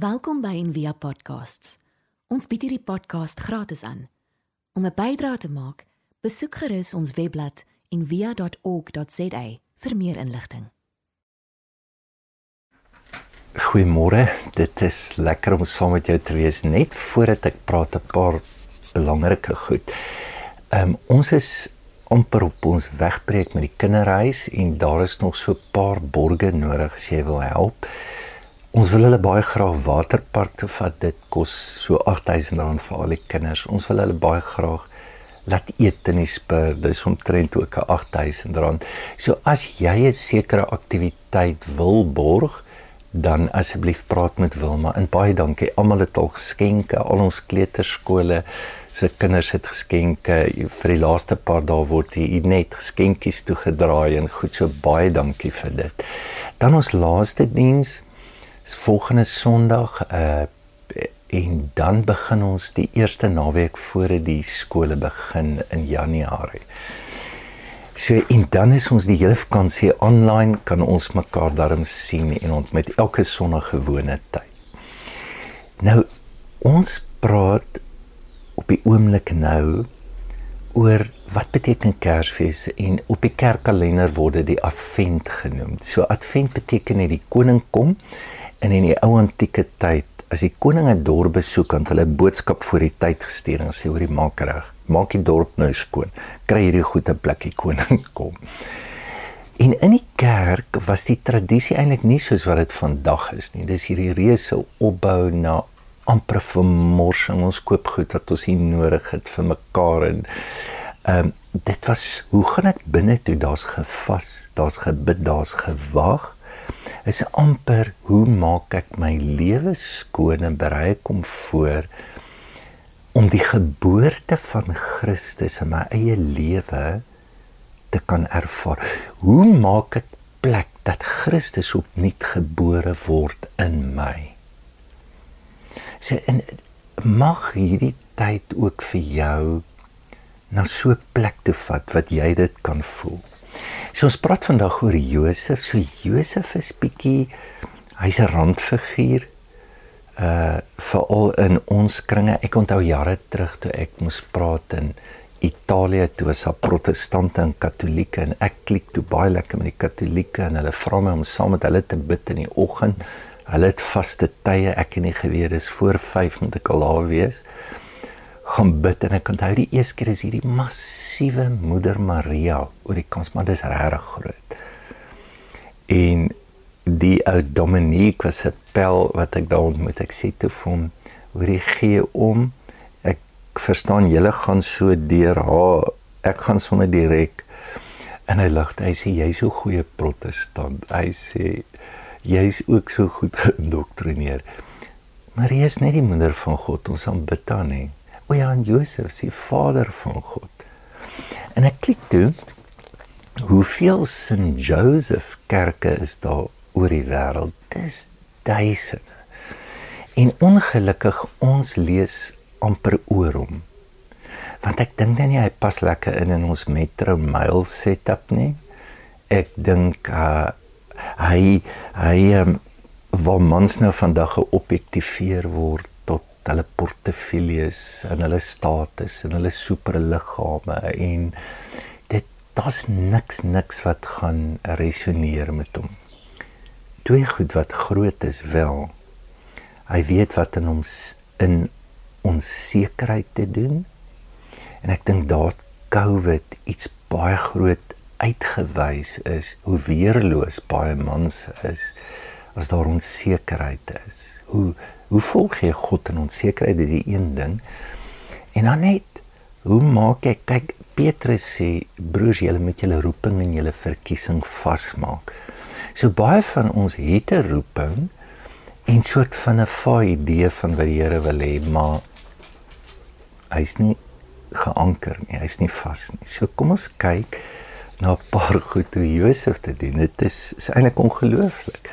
Welkom by Envia Podcasts. Ons bied hierdie podcast gratis aan. Om 'n bydrae te maak, besoek gerus ons webblad en via.org.za vir meer inligting. Goeiemôre. Dit is lekker om saam met jou te wees net voordat ek praat 'n paar belangrike goed. Ehm um, ons is amper op ons wegbreek met die kinderhuis en daar is nog so 'n paar borge nodig as jy wil help. Ons wil hulle baie graag waterpark toe vat. Dit kos so R8000 vir al die kinders. Ons wil hulle baie graag laat eet in die spur. Dis omtrent ook 'n R8000. So as jy 'n sekere aktiwiteit wil borg, dan asseblief praat met Wilma. En baie dankie. Almal het al geskenke. Al ons kleuterskole se kinders het geskenke. Vir die laaste paar dae word hier net geskenkies toegedraai en goed. So baie dankie vir dit. Dan ons laaste diens volgende Sondag uh en dan begin ons die eerste naweek voor die skole begin in Januarie. So en dan is ons die hele vakansie online kan ons mekaar daarom sien en ons met elke sonnige gewone tyd. Nou ons praat op die oomblik nou oor wat beteken Kersfees en op die kerkkalender word dit die Advent genoem. So Advent beteken net die koning kom en in die ou antieke tyd as die koning 'n dorp besoek en hulle boodskap voor die tyd gestuur en sê hoor die maak reg. Maak die dorp nou skoon. Kry hierdie goeie plekkie koning kom. En in die kerk was die tradisie eintlik nie soos wat dit vandag is nie. Dis hierdie reuse opbou na amper vermorsing. Ons koop goed wat ons nie nodig het vir mekaar en ehm um, dit was hoe gaan ek binne toe? Daar's gevas daar's gebid daar's gewag is amper hoe maak ek my lewe skoon en berei kom voor om die geboorte van Christus in my eie lewe te kan ervaar. Hoe maak ek plek dat Christus opnuut gebore word in my? Sê en mag hierdie tyd ook vir jou na so 'n plek toe vat wat jy dit kan voel. So ons praat vandag oor Josef. So Josef is bietjie hy's 'n randfiguur uh veral in ons kringe. Ek onthou jare terug toe ek moes praat in Italië toe was daar protestante en katolieke en ek klik toe baie lekker met die katolieke en hulle vra my om saam met hulle te bid in die oggend. Hulle het vaste tye, ek het nie geweet dis voor 5 moet ek al daar wees gaan bid en ek onthou die eerste keer is hierdie massiewe moeder Maria oor die kans maar dis regtig groot. En die ou Dominique was 'n pel wat ek daar ontmoet. Ek sê toe vir hom oor die gee om ek verstaan julle gaan so deur haar ek gaan sommer direk en hy lag hy sê jy's so goeie protestant. Hy sê jy's ook so goed geïndoktrineer. Maria is net die moeder van God. Ons aanbid haar nie. O ja, en Josef, die vader van God. En ek klik toe hoeveel St. Joseph kerke is daar oor die wêreld? Dis duisende. En ongelukkig ons lees amper oor hom. Want ek dink dan nie hy pas lekker in in ons metro mail setup nie. Ek dink uh, hy hy um, waar mans nou vandag geobjektiveer word hulle portefeuilles en hulle status en hulle superliggame en dit daar's niks niks wat gaan resoneer met hom. Twee goed wat groot is wel. Hy weet wat in ons in onsekerheid te doen. En ek dink daar COVID iets baie groot uitgewys is hoe weerloos baie mans is as daar onsekerheid is. Hoe hoe volg jy God in onsekerheid is die een ding. En dan net hoe maak ek kyk Petrus sê broers julle met julle roeping en julle verkiesing vasmaak. So baie van ons het 'n roeping en soort van 'n vaai idee van wat die Here wil hê, maar hy's nie geanker nie, hy's nie vas nie. So kom ons kyk na 'n paar goed hoe Josef dit doen. Dit is is eintlik ongelooflik.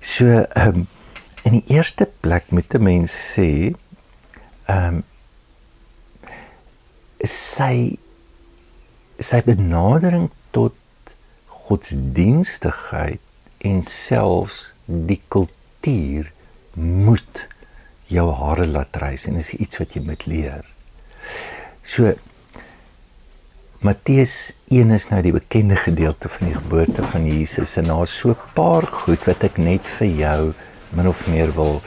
So ehm um, in die eerste plek moet 'n mens sê ehm um, sy sy benadering tot godsdienstigheid en selfs die kultuur moet jou hare laat rys en is iets wat jy moet leer. So Matteus 1 is nou die bekende gedeelte van die geboorte van Jesus en daar's so 'n paar goed wat ek net vir jou min of meer wil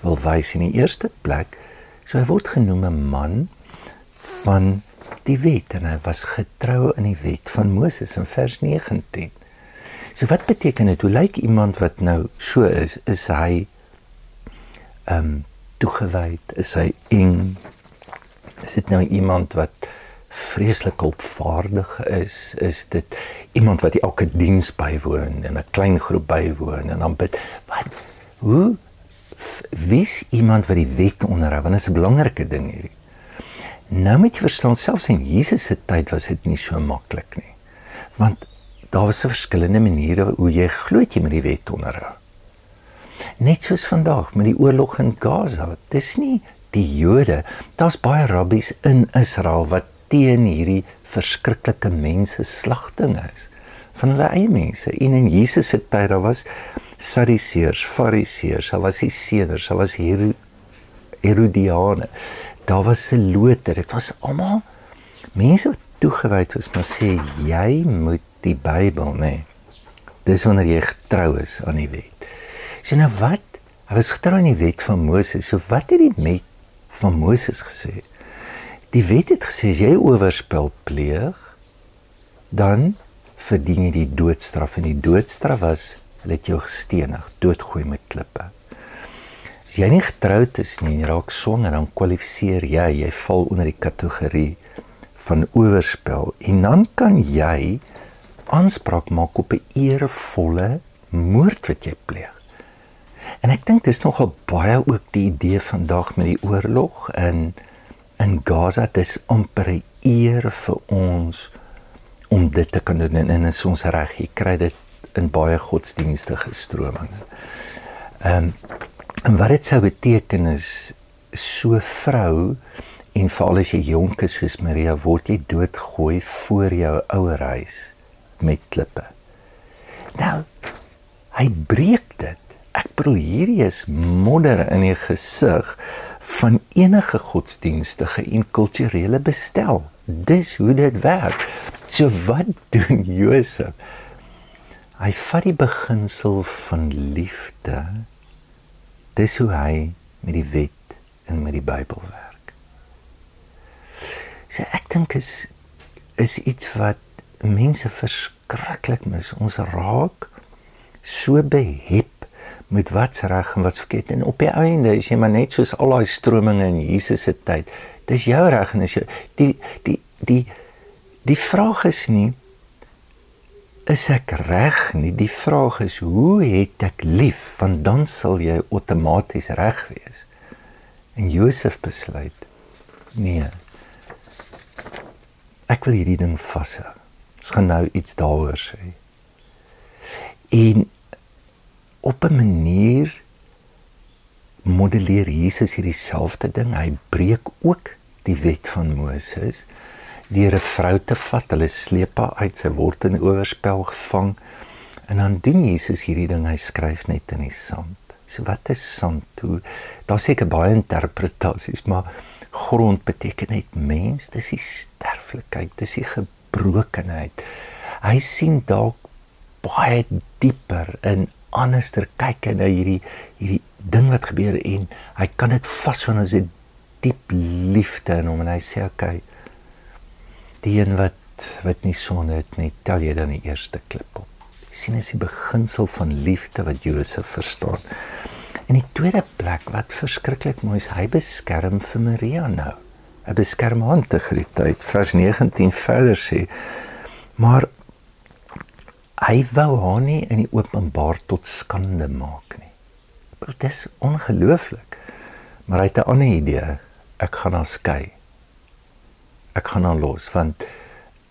wil wys in die eerste plek. So hy word genoem 'n man van die wet en hy was getrou in die wet van Moses in vers 19. So wat beteken dit? Hoe lyk iemand wat nou so is? Is hy ehm um, toegewyd? Is hy eng? Is dit nou iemand wat vreeslik opvaardig is, is dit iemand wat elke diens bywoon en 'n klein groep bywoon en dan bid. Wat hoe wie's iemand wat die wet onderhou? Want dit is 'n belangrike ding hierdie. Nou moet jy verstaan selfs in Jesus se tyd was dit nie so maklik nie. Want daar was verskillende maniere hoe jy glo jy met die wet onderhou. Net soos vandag met die oorlog in Gaza. Dis nie die Jode. Daar's baie rabbies in Israel wat teen hierdie verskriklike mense slagting is van hulle eie mense. En in Jesus se tyd daar was Sadduseërs, Fariseërs, daar was Seders, daar was Herodiane. Daar was Selote. Dit was almal mense wat toegewyd was, maar sê jy moet die Bybel, nê. Nee. Dis wanneer jy getrou is aan die wet. So nou wat? Hy was getrou aan die wet van Moses. So wat het die wet van Moses gesê? Die wet het gesê as jy oorspel pleeg, dan verdien jy die doodstraf en die doodstraf was hulle het jou gestenig, doodgooi met klippe. As jy nie getroud is nie en jy raak swanger, dan kwalifiseer jy, jy val onder die kategorie van oorspel en dan kan jy aanspraak maak op 'n erevolle moord wat jy pleeg. En ek dink dis nogal baie ook die idee vandag met die oorlog en in Gaza dis amper 'n eer vir ons om dit te kan doen en is ons reg jy kry dit in baie godsdienstige strominge. Ehm um, en wat dit sou beteken is so vrou en veral as jy jonk is soos Maria word jy doodgooi voor jou ouer huis met klippe. Nou hy breek dit. Ek bedoel hierdie is modder in die gesig van enige godsdienstige en kulturele bestel. Dis hoe dit werk. So wat doen Josef? Hy vat die beginsel van liefde. Dis hoe hy met die wet en met die Bybel werk. So ek dink is is iets wat mense verskriklik mis. Ons raak so behep met wat's reg en wat's verkeerd en op die einde is jy maar net soos al daai strominge in Jesus se tyd. Dis jou reg en is jou die die die die vraag is nie is ek reg nie die vraag is hoe het ek lief want dan sal jy outomaties reg wees. En Josef besluit nee. Ek wil hierdie ding vashou. Ons gaan nou iets daaroor sê. En op 'n manier modelleer Jesus hierdie selfde ding. Hy breek ook die wet van Moses deur 'n vrou te vat, hulle sleep haar uit, sy word in oorspel gevang. En dan doen Jesus hierdie ding, hy skryf net in die sand. So wat is sand toe? Daar seker baie interpretasies, maar grond beteken net mens, dis die sterflikheid, dis die gebrokenheid. Hy sien dalk baie dieper in anderster kyk na hierdie hierdie ding wat gebeur en hy kan dit vashou as 'n diep liefde in hom en hy sê okay die een wat wat nie sonde het nie tel jy dan die eerste klip op sien is die beginsel van liefde wat Josef verstaan en die tweede plek wat verskriklik mooi is hy beskerm vir Maria nou hy beskerm haar integriteit vers 19 verder sê maar hy wou haar nie in die openbaar tot skande maak nie. Dit is ongelooflik. Maar hy het 'n ander idee. Ek gaan haar skei. Ek gaan haar los want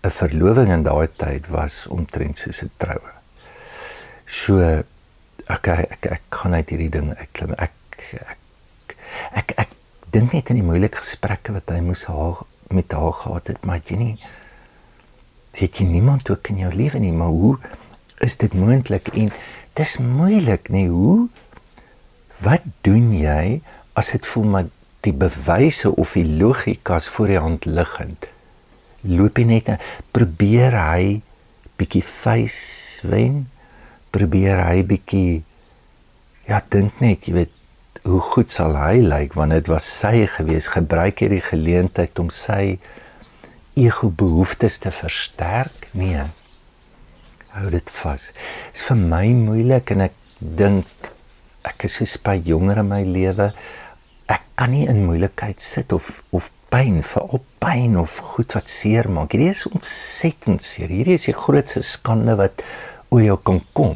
'n verloving in daai tyd was omtrent soos 'n troue. So okay, ek ek gaan uit hierdie ding uitklim. Ek ek ek, ek dink net aan die moeilike gesprekke wat hy moes haar met haar gehad het, maar jy nie het jy niemand ook in jou lewe nie, maar hoe is dit moontlik en dis moeilik nê hoe wat doen jy as dit voel maar die bewyse of die logikas voor die hand liggend loop hy net probeer hy bietjie face wen probeer hy bietjie ja dink net jy weet hoe goed sal hy lyk want dit was sy gewees gebruik hierdie geleentheid om sy ego behoeftes te versterk? Nee. Hou dit vas. Is vir my moeilik en ek dink ek is baie jonger in my lewe ek kan nie in moeilikheid sit of of pyn vir op pyn of goed wat seer maak. Hierdie is ontsettend seer. Hierdie is die grootste skande wat oor jou kan kom.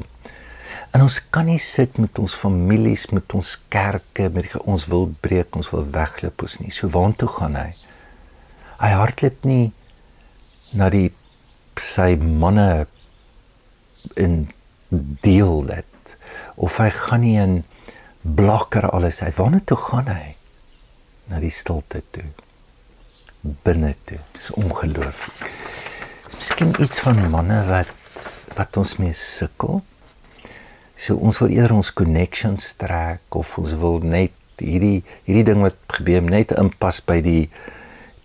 En ons kan nie sit met ons families, met ons kerke, met ons wil breek, ons wil wegloop ons nie. So waartoe gaan hy? Hy hardloop nie na die sy manne in deel dit of hy gaan nie in blokker alles uit. Waarna toe gaan hy? Na die stilte toe. Binne toe. Dis ongelooflik. Dis miskien iets van manne wat wat ons mee sukkel. So ons wil eerder ons connections trek of ons wil net hierdie hierdie ding wat gebeur net inpas by die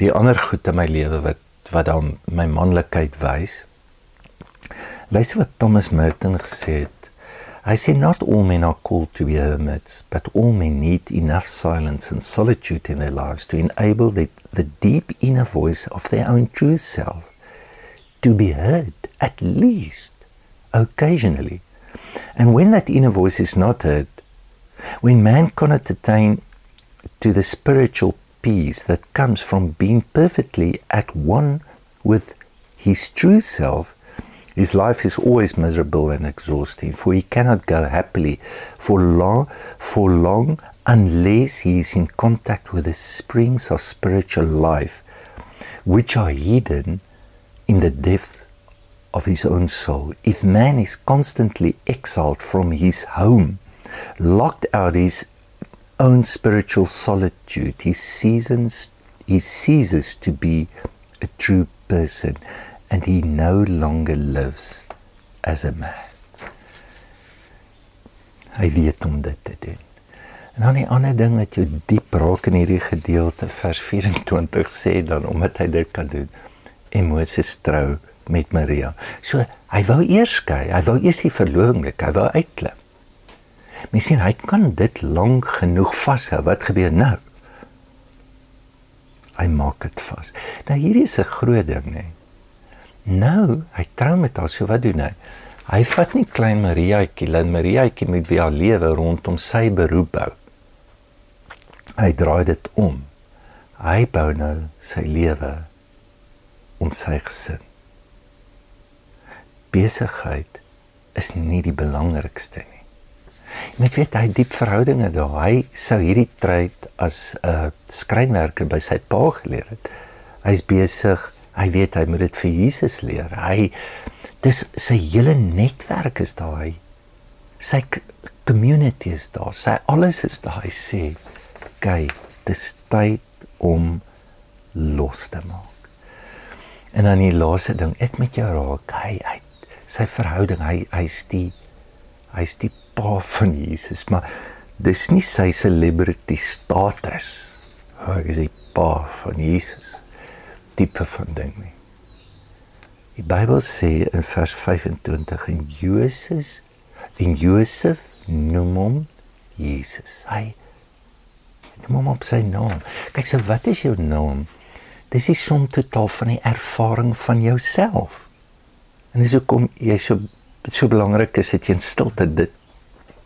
die ander goed in my lewe wat wat dan my manlikheid wys. Luister wat Thomas Merton gesê het. I say not all men are called to be hermits, but all men need enough silence and solitude in their lives to enable the, the deep inner voice of their own true self to be heard, at least occasionally. And when that inner voice is not heard, when man cannot attain to the spiritual peace that comes from being perfectly at one with his true self, his life is always miserable and exhausting, for he cannot go happily for long, for long unless he is in contact with the springs of spiritual life, which are hidden in the depth of his own soul. If man is constantly exiled from his home, locked out his own spiritual solitude, he ceases, he ceases to be a true person and he no longer lives as a man. Hy weet om dit te doen. En dan die ander ding wat jou diep raak in hierdie gedeelte vers 24 sê dan omdat hy dit kan doen. En Moses trou met Maria. So hy wou eers skei, hy wou eers die verloving, hy wou uitklim. Mens sien hy kan dit lank genoeg vashou. Wat gebeur nou? Hy maak dit vas. Nou hierdie is 'n groot ding, nê. Nou, hy trou met haar, so wat doen hy? Hy vat nie klein Mariaatjie, klein Mariaatjie met wie hy lewe rondom sy beroep bou. Hy draai dit om. Hy bou nou sy lewe om sy gesin. Besigheid is nie die belangrikste nie. Met weet hy diep verhoudinge daar. Hy sou hierdie tryd as 'n uh, skrynwerker by sy pa geleer het. Hy's besig Hy weet hy moet dit vir Jesus leer. Hy dis sy hele netwerk is daar. Hy sy community is daar. Sy alles is daar. Hy sê, "Kyk, dis tyd om los te maak." En dan die laaste ding, ek met jou raak. Hy hy sy verhouding, hy hy's die hy's die pa van Jesus, maar dis nie sy celebrity status. Hy is die pa van Jesus tipe van ding nie. Die Bybel sê in vers 25 en Josef en Josef noem hom Jesus. Hy noem hom op sy naam. Kyk so wat is jou naam? Dis die som totaal van die ervaring van jouself. En dis hoekom jy so so belangrik is dat jy in stilte dit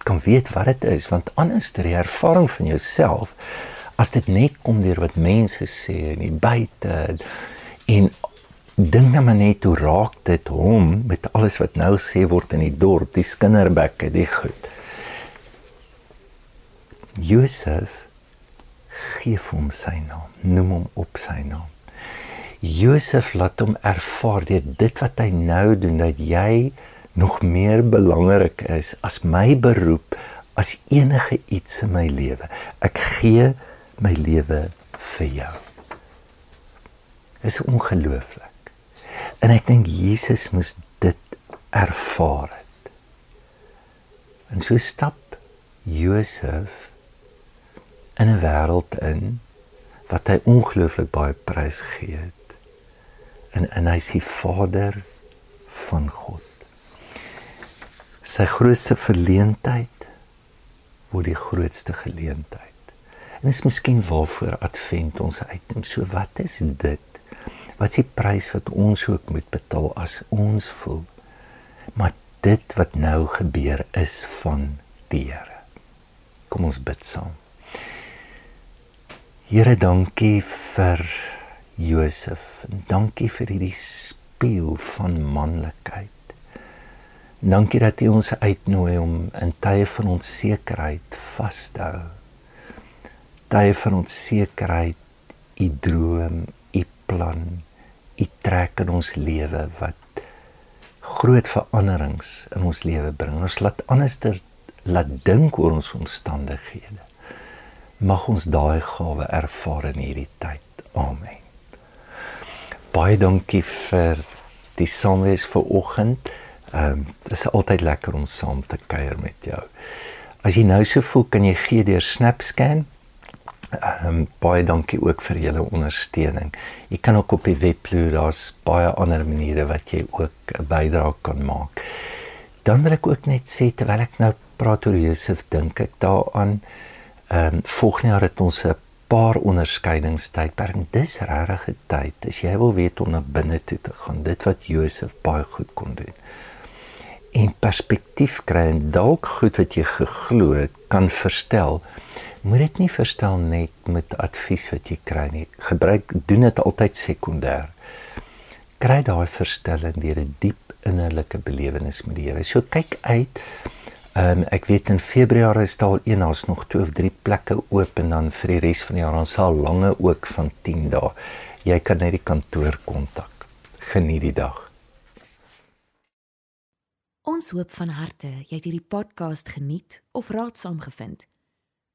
kan weet wat dit is want anders die ervaring van jouself as dit net kom deur wat mense sê en die buite en dink nou maar net hoe raak dit hom met alles wat nou sê word in die dorp, die skinderbekke, die goed. Josef gee hom sy naam, noem hom op sy naam. Josef laat hom ervaar dit wat hy nou doen dat jy nog meer belangrik is as my beroep, as enige iets in my lewe. Ek gee my lewe vir jou. Dit is ongelooflik. En ek dink Jesus moes dit ervaar het. En so stap Josef in 'n wêreld in wat hy ongelooflik baie prys gee het. En en hy's die Vader van God. Sy grootste verleentheid word die grootste geleentheid. En dis miskien waarvoor Advent ons uitneem. So wat is dit? Wat is die prys wat ons ook moet betaal as ons voel? Maar dit wat nou gebeur is van die Here. Kom ons bid saam. Here, dankie vir Josef. Dankie vir hierdie spieël van manlikheid. Dankie dat U ons uitnooi om in tye van onsekerheid vas te hou tye van onsekerheid, u droom, u plan, u trek in ons lewe wat groot veranderings in ons lewe bring. Ons laat anders ter laat dink oor ons omstandighede. Mag ons daai gawe ervaar in hierdie tyd. Amen. Baie dankie vir die saamwees vir oggend. Ehm um, dit is altyd lekker om saam te kuier met jou. As jy nou so voel, kan jy gee deur SnapScan Ehm um, baie dankie ook vir julle ondersteuning. Jy kan ook op die webblad, daar's baie ander maniere wat jy ook 'n bydrae kan maak. Dan wil ek ook net sê terwyl ek nou praat oor Josef, dink ek daaraan ehm um, volgende jaar het ons 'n paar onderskeidingstydperk. Dis regtig 'n tyd as jy wil weet om na binne toe te gaan. Dit wat Josef baie goed kon doen. En perspektief kry en dalk goed wat jy geglo het kan verstel moet dit nie verstel net met advies wat jy kry nie. Gebruik doen dit altyd sekondêr. Kry daai verstelling deur 'n diep innerlike belewenis met die Here. So kyk uit. Um, ek weet in Februarie is daar een ons nog twee of drie plekke oop en dan vir die res van die jaar ons sal lange ook van 10 dae. Jy kan net die kantoor kontak. Geniet die dag. Ons hoop van harte jy het hierdie podcast geniet of raadsaam gevind.